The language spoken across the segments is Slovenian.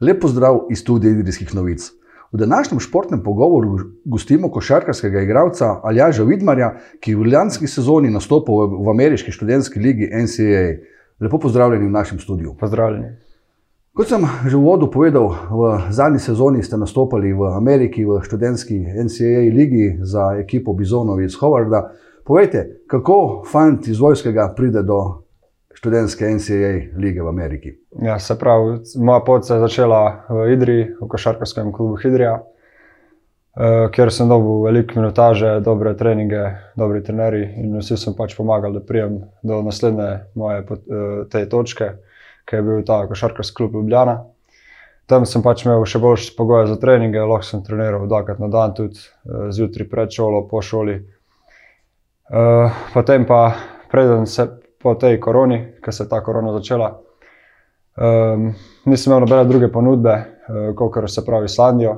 Lepo zdrav iz studija Idrijskih novic. V današnjem športnem pogovoru gostimo košarkarskega igralca Aljaža Vidmarja, ki v ljubljanski sezoni nastopa v ameriški študentski ligi NCAA. Lepo pozdravljeni v našem studiu. Pozdravljeni. Kot sem že v uvodu povedal, v zadnji sezoni ste nastopali v Ameriki v študentski NCAA ligi za ekipo Bizonovi iz Hovarda. Povejte, kako fant iz vojskega pride do študentske NCAA lige v Ameriki. Ja, se pravi, moja pot se je začela v Idriji, v košarkarskem klubu Hidrija, eh, kjer sem dobil veliko minutaže, dobre treninge, dobri trenerji in vsi sem pač pomagal, da prijem do naslednje moje eh, te točke, ki je bil ta košarkarski klub Ljubljana. Tam sem pač imel še boljše pogoje za treninge, lahko sem treniral dvakrat na dan, tudi eh, zjutraj pred šolo, po šoli. Potem pa, preden se po tej koroni, ki se je ta korona začela. Um, nisem imel nobene druge ponudbe, uh, kot se pravi Islandijo.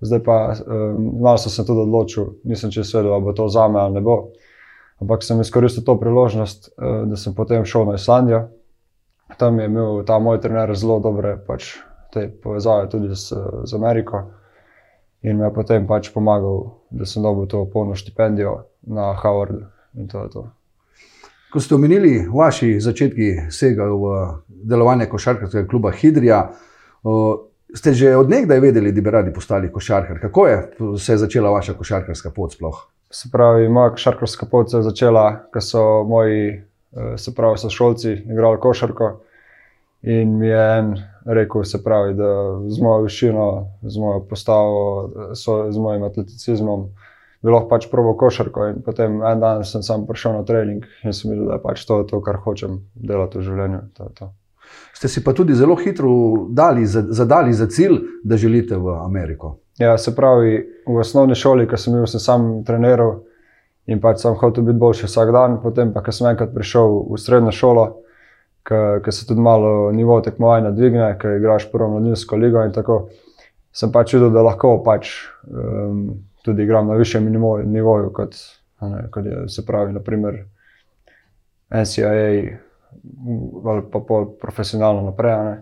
Zdaj pa um, malo sem se tudi odločil, nisem če svedel, ali bo to za me ali ne bo. Ampak sem izkoristil to priložnost, uh, da sem potem šel na Islandijo. Tam je imel ta moj trener zelo dobre pač, povezave tudi z, z Ameriko in me je potem pač pomagal, da sem dobil to polno štipendijo na Howardu. In to je to. Ko ste omenili vaši začetki vsega v delovanje košarkarskega kluba Hidrija, ste že odnegdaj vedeli, da bi radi postali košarkar. Kako je se začela vaša košarkarska pot sploh? Se pravi, moja košarkarska pot se je začela, ko so moji, e, se pravi, sošolci igrali košarko. In mi je en rekel, pravi, da z mojo višino, z mojo postavo, z mojim atleticizmom, bi lahko pač probo košarko. In potem en dan sem sam prišel na trening in sem videl, da je pač to, to kar hočem delati v življenju. To to. Ste si pa tudi zelo hitro dali, zadali za cilj, da želite v Ameriko. Ja, se pravi, v osnovni šoli, ko sem bil, sem sam treniral in pač sem hotel biti boljši vsak dan. Potem pa, ko sem enkrat prišel v srednjo šolo, ki se tudi malo nivo tekmovanja dvigne, ki igraš prvo mladinsko ligo in tako. Sem pač videl, da lahko pač. Um, tudi igram na višjem nivoju, kot, ne, kot je se pravi, naprimer NCAA ali pa pol profesionalno naprej.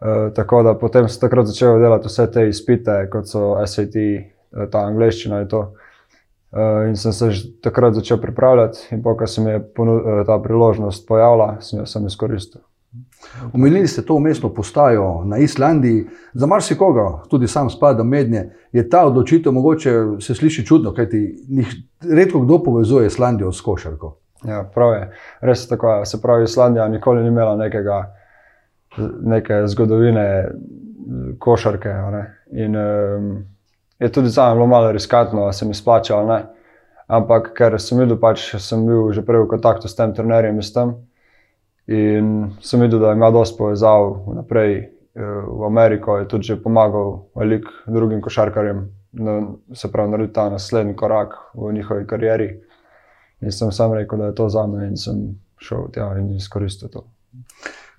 Uh, tako da potem sem takrat začel delati vse te izpite, kot so SAT, e, ta angliščina in to. Uh, in sem se takrat začel pripravljati, in pa, ko se mi je ta priložnost pojavila, sem jo izkoristil. Omenili ste to umestno postajo na Islandiji. Za marsikoga, tudi sam spadam mednje, je ta odločitev mogoče se sliši čudno, kajti redko kdo povezuje Islandijo s košarko. Ja, prav je. Res je tako. Se pravi, Islandija nikoli ni imela nekega, neke zgodovine košarke. In um, je tudi za me bilo malo riskantno, da se mi splača. Ampak ker sem videl, pač sem bil že prej v kontaktu s tem trenerjem in s tem. In sem videl, da ima dosti povezav naprej eh, v Ameriko, je tudi pomagal veliko drugim košarkarjem, da se pravi, narediti ta naslednji korak v njihovi karieri. In sem sam rekel, da je to za me in sem šel tja in izkoristil to.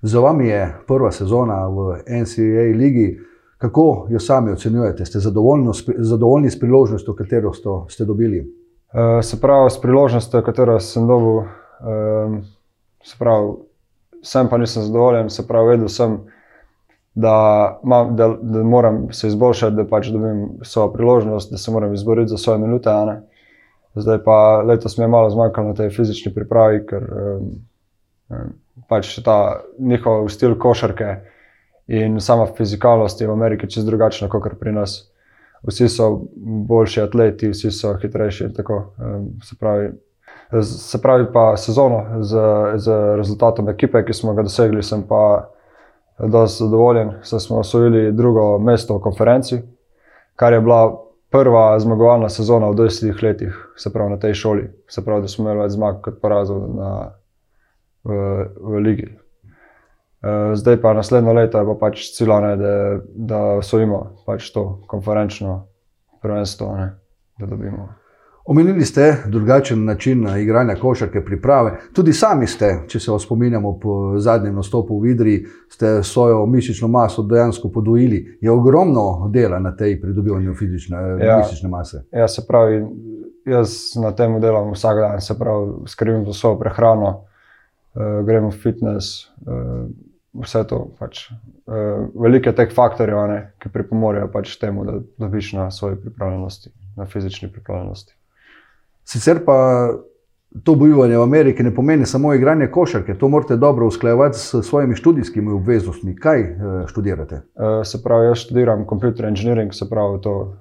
Za vami je prva sezona v NCAA ligi. Kako jo sami ocenjujete? Ste zadovoljni s priložnostjo, katero ste dobili? Uh, se pravi, s priložnostjo, katero sem dobil, uh, se pravi, sem pa nisem zadovoljen, se pravi, vedel sem, da, mam, da, da moram se izboljšati, da pač dobim svojo priložnost, da se moram izboriti za svoje minute. Zdaj pa letos mi je malo zmanjkalo na tej fizični pripravi, ker um, pač ta njihov stil košarke in sama fizikalnost je v Ameriki čez drugačna kot pri nas. Vsi so boljši atleti, vsi so hitrejši. Tako, um, se pravi, Se pravi, pa sezono z, z rezultatom ekipe, ki smo ga dosegli, sem pa dosti zadovoljen. Se smo osvojili drugo mesto v konferenci, kar je bila prva zmagovalna sezona v 20 letih, se pravi na tej šoli. Se pravi, da smo imeli več zmag kot porazov na, v, v ligi. Eh, zdaj pa naslednjo leto je pa pač cilj, da, da osvojimo pač to konferenčno prvenstvo, ne, da dobimo. Omenili ste drugačen način igranja košarke, priprave. Tudi sami ste, če se spominjamo po zadnjem nastopu v Vidri, ste svojo mišično maso dejansko podvojili. Je ogromno dela na tej pridobivanju fizične ja, mišične mase. Ja, se pravi, jaz na tem delam vsak dan, se pravi, skrbim za svojo prehrano, uh, grem v fitness. Uh, vse to. Pač. Uh, veliko je teh faktorjev, ne, ki pripomorejo pač temu, da dobiš na svoji pripravljenosti, na fizični pripravljenosti. Sicer pa to bojevanje v Ameriki ne pomeni samo igranje košarke, to morate dobro usklajevati s svojimi študijskimi obveznostmi. Kaj uh, študirate? Uh, se pravi, jaz študiram computer engineering, se pravi to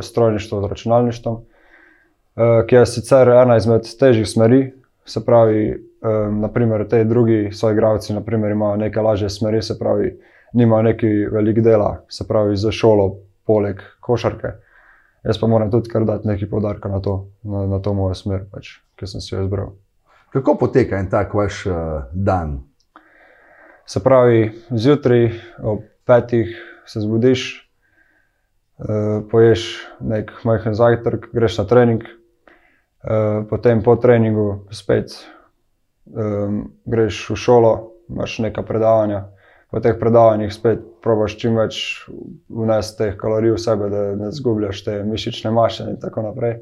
strojništvo z računalništvom, uh, ki je sicer ena izmed težjih smeri. Se pravi, naprimer, te drugi soigravci imajo neke lažje smeri, se pravi, nimajo neki velik dela, se pravi, za šolo, poleg košarke. Jaz pa moram tudi kar dati nekaj podarka na to, na, na to mojo smer, pač, ki sem si jo izbral. Kako poteka en tak vaš uh, dan? Se pravi, zjutraj ob petih se zbudiš, uh, poješ nek majhen zajtrk, greš na trening, uh, potem po treningu spet um, greš v šolo, imaš nekaj predavanja. Po teh predavanjih spet probaš čim več vnesti teh kalorij v sebe, da ne zgubljaš te mišične maše in tako naprej.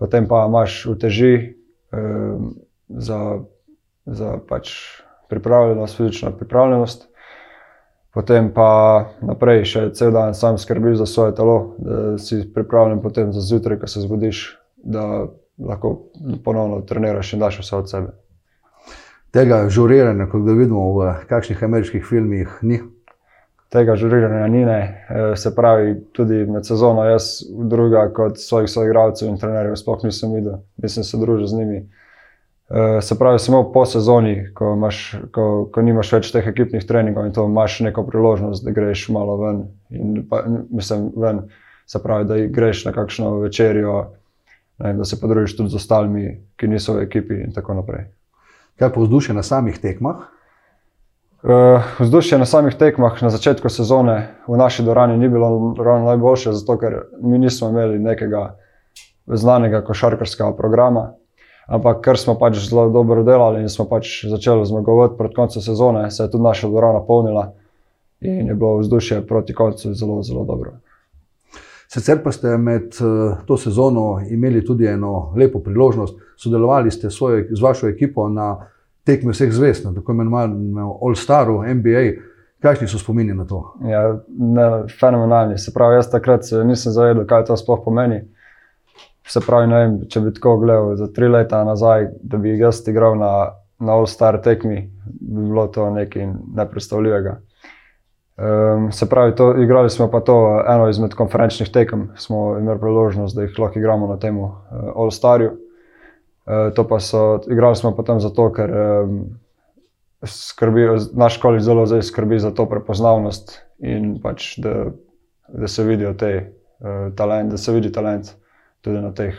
Potem pa imaš uteži um, za, za pač pripravljenost, fizično pripravljenost. Potem pa naprej, še cel dan sam skrbiš za svoje telo, da si pripravljen potem za zjutraj, ko se zbudiš, da lahko ponovno treniraš in daš vse od sebe tega žuriranja, kot ga vidimo v kakšnih ameriških filmih, ni. Tega žuriranja ni, ne. E, se pravi, tudi med sezono, jaz druga kot svojih soigralcev in trenerjev, sploh nisem videl, nisem se družil z njimi. E, se pravi, samo po sezoni, ko, imaš, ko, ko nimaš več teh ekipnih treningov in to imaš neko priložnost, da greš malo ven. In, pa, mislim, ven se pravi, da greš na kakšno večerjo, ne, da se podružiš tudi z ostalimi, ki niso v ekipi in tako naprej. Kaj pa vzdušje na samih tekmah? Uh, vzdušje na samih tekmah na začetku sezone v naši dvorani ni bilo ravno najboljše, zato ker mi nismo imeli nekega znanega košarkarskega programa. Ampak ker smo pač zelo dobro delali in smo pač začeli zmagovati proti koncu sezone, se je tudi naša dvorana polnila in je bilo vzdušje proti koncu zelo, zelo dobro. Sicer pa ste med eh, to sezono imeli tudi eno lepo priložnost, sodelovali ste svoj, z vašo ekipo na tekmi vseh zvest, tako imenovanem All Staru, NBA. Kakšni so spomini na to? Ja, ne, fenomenalni. Se pravi, jaz takrat nisem zavedel, kaj to sploh pomeni. Se pravi, vem, če bi tako gledal za tri leta nazaj, da bi jaz igral na, na All Star tekmi, bi bilo to nekaj nepredstavljivega. Um, se pravi, to, igrali smo pa to eno izmed konferenčnih tekem, smo imeli priložnost, da jih lahko igramo na tem uh, All Starju. Uh, to pa so, igrali smo pa tam zato, ker um, skrbi, naš kolik zelo zdaj skrbi za to prepoznavnost in pač, da, da se vidijo te uh, talent, da se vidi talent tudi na teh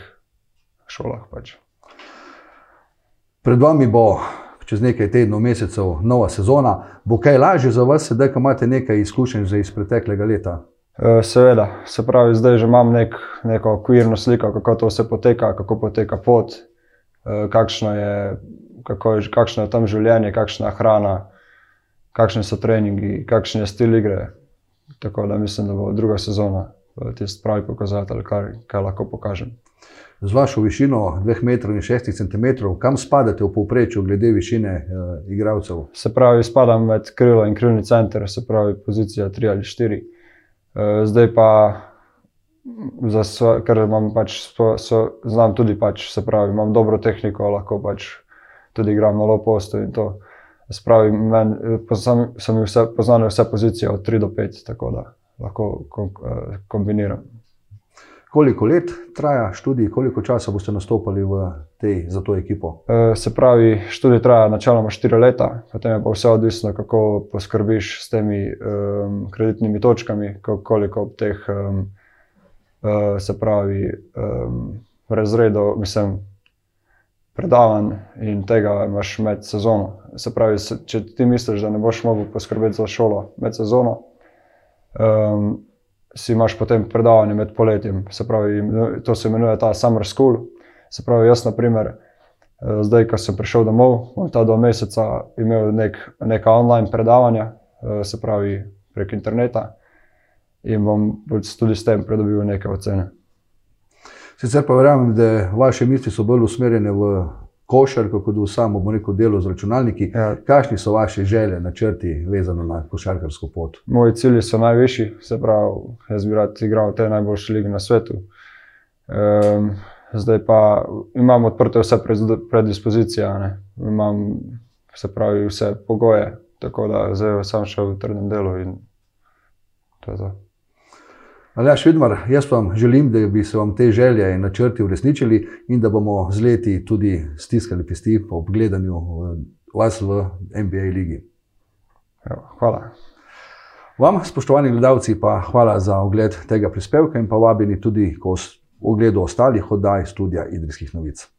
šolah. Pač. Pred vami bo čez nekaj tednov, mesecev, nova sezona. Bo kaj lažje za vas, da imate nekaj izkušenj iz preteklega leta? E, seveda, se pravi, zdaj že imam nek, neko okvirno sliko, kako to vse poteka, kako poteka pot, e, kakšno je, kako je, kakšno je tam življenje, kakšna je hrana, kakšni so treningi, kakšen je stil igre. Tako da mislim, da bo druga sezona tisti pravi pokazatelj, kaj, kaj lahko pokažem z vašo višino 2,6 cm, kam spadate v povprečju, glede višine uh, igralcev? Se pravi, spadam med krilo in krilni center, se pravi, pozicija 3 ali 4. Uh, eh, zdaj pa, so, ker imam pač, so, so, znam tudi, pač, se pravi, imam dobro tehniko, lahko pač tudi igram na low postu in to. Spravi, men, poznam, sem vse, poznal vse pozicije od 3 do 5, tako da lahko kombiniram. Koliko let traja študij, koliko časa boste nastopili tej, za to ekipo? E, se pravi, študij traja načeloma 4 leta, potem je pa vse odvisno, kako poskrbiš s temi um, kreditnimi točkami, koliko teh um, uh, se pravi um, razredov, mislim, predavanj in tega imaš med sezono. Se pravi, če ti misliš, da ne boš mogel poskrbeti za šolo med sezono. Um, si imaš potem predavanje med poletjem, se pravi, to se imenuje ta summer school. Se pravi, jaz, na primer, eh, zdaj, ko sem prišel domov, bom ta dva meseca imel nek, neka online predavanja, eh, se pravi, prek interneta in bom tudi s tem pridobil neke ocene. Sicer pa verjamem, da vaše misli so bolj usmerjene v košarko, kot v samo, bomo rekel, delo z računalniki. Ja. Kakšni so vaše želje, načrti, vezano na košarkarsko pot? Moji cilji so najvišji, se pravi, jaz bi rad igral v tej najboljši ligi na svetu. Um, zdaj pa imam odprte vse pred- predispozicije, ne. imam se pravi, vse pogoje, tako da zdaj sem še v trdem delu in to je to. Aljaš Vidmar, jaz vam želim, da bi se vam te želje in načrti uresničili in da bomo z leti tudi stiskali pesti po gledanju eh, vas v NBA ligi. Hvala. Vam, spoštovani gledalci, pa hvala za ogled tega prispevka in pa vabeni tudi k os- ogledu ostalih oddaj studia Idrijskih novic.